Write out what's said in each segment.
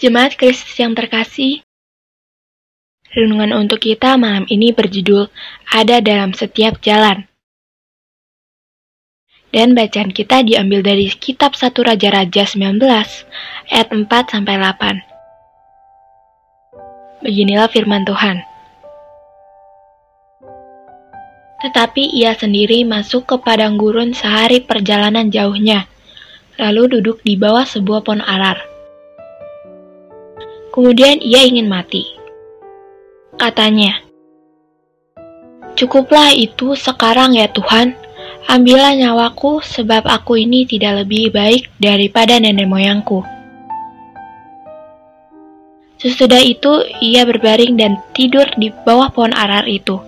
Jemaat Kristus yang terkasih, renungan untuk kita malam ini berjudul Ada dalam setiap jalan. Dan bacaan kita diambil dari kitab 1 Raja-Raja 19 ayat 4 sampai 8. Beginilah firman Tuhan. Tetapi ia sendiri masuk ke padang gurun sehari perjalanan jauhnya, lalu duduk di bawah sebuah pohon arar. Kemudian ia ingin mati. Katanya, Cukuplah itu sekarang ya Tuhan, ambillah nyawaku sebab aku ini tidak lebih baik daripada nenek moyangku. Sesudah itu ia berbaring dan tidur di bawah pohon arar itu.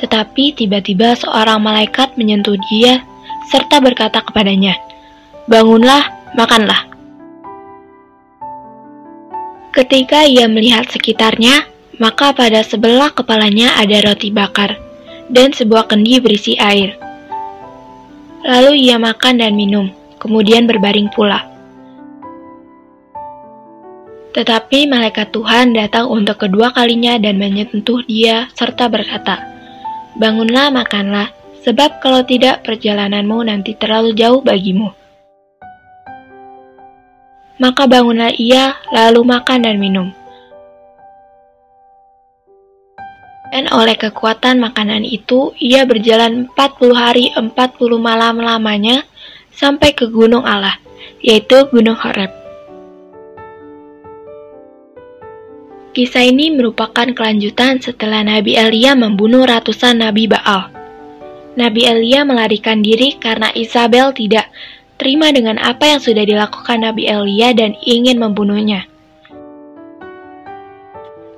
Tetapi tiba-tiba seorang malaikat menyentuh dia serta berkata kepadanya, Bangunlah, makanlah. Ketika ia melihat sekitarnya, maka pada sebelah kepalanya ada roti bakar dan sebuah kendi berisi air. Lalu ia makan dan minum, kemudian berbaring pula. Tetapi malaikat Tuhan datang untuk kedua kalinya dan menyentuh dia serta berkata, Bangunlah makanlah, sebab kalau tidak perjalananmu nanti terlalu jauh bagimu. Maka bangunlah ia, lalu makan dan minum. Dan oleh kekuatan makanan itu, ia berjalan 40 hari 40 malam lamanya sampai ke gunung Allah, yaitu Gunung Horeb. Kisah ini merupakan kelanjutan setelah Nabi Elia membunuh ratusan Nabi Baal. Nabi Elia melarikan diri karena Isabel tidak terima dengan apa yang sudah dilakukan Nabi Elia dan ingin membunuhnya.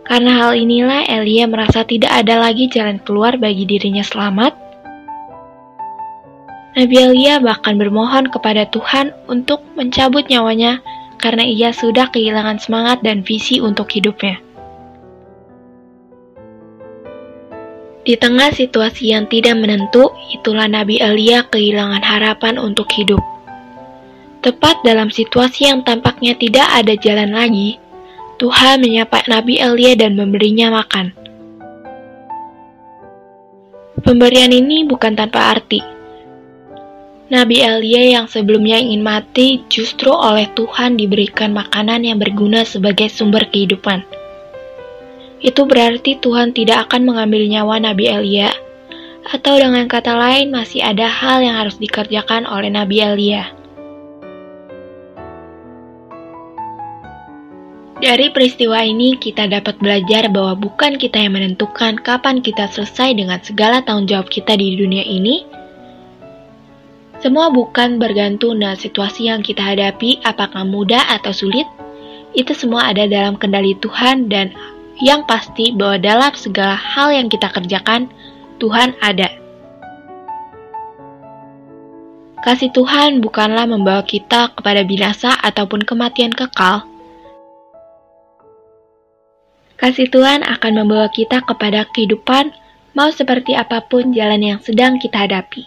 Karena hal inilah Elia merasa tidak ada lagi jalan keluar bagi dirinya selamat. Nabi Elia bahkan bermohon kepada Tuhan untuk mencabut nyawanya karena ia sudah kehilangan semangat dan visi untuk hidupnya. Di tengah situasi yang tidak menentu, itulah Nabi Elia kehilangan harapan untuk hidup. Tepat dalam situasi yang tampaknya tidak ada jalan lagi, Tuhan menyapa Nabi Elia dan memberinya makan. Pemberian ini bukan tanpa arti. Nabi Elia yang sebelumnya ingin mati justru oleh Tuhan diberikan makanan yang berguna sebagai sumber kehidupan. Itu berarti Tuhan tidak akan mengambil nyawa Nabi Elia, atau dengan kata lain masih ada hal yang harus dikerjakan oleh Nabi Elia. Dari peristiwa ini, kita dapat belajar bahwa bukan kita yang menentukan kapan kita selesai dengan segala tanggung jawab kita di dunia ini. Semua bukan bergantung dengan situasi yang kita hadapi, apakah mudah atau sulit. Itu semua ada dalam kendali Tuhan, dan yang pasti bahwa dalam segala hal yang kita kerjakan, Tuhan ada. Kasih Tuhan bukanlah membawa kita kepada binasa ataupun kematian kekal Kasih Tuhan akan membawa kita kepada kehidupan, mau seperti apa pun jalan yang sedang kita hadapi.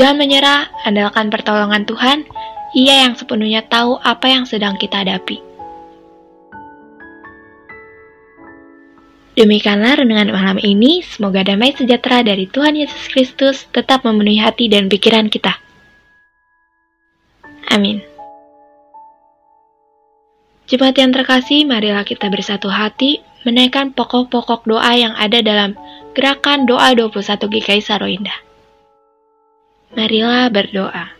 Jangan menyerah, andalkan pertolongan Tuhan, Ia yang sepenuhnya tahu apa yang sedang kita hadapi. Demikianlah renungan malam ini, semoga damai sejahtera dari Tuhan Yesus Kristus tetap memenuhi hati dan pikiran kita. Amin. Jemaat yang terkasih, marilah kita bersatu hati menaikkan pokok-pokok doa yang ada dalam gerakan doa 21 GKI Saroinda. Marilah berdoa.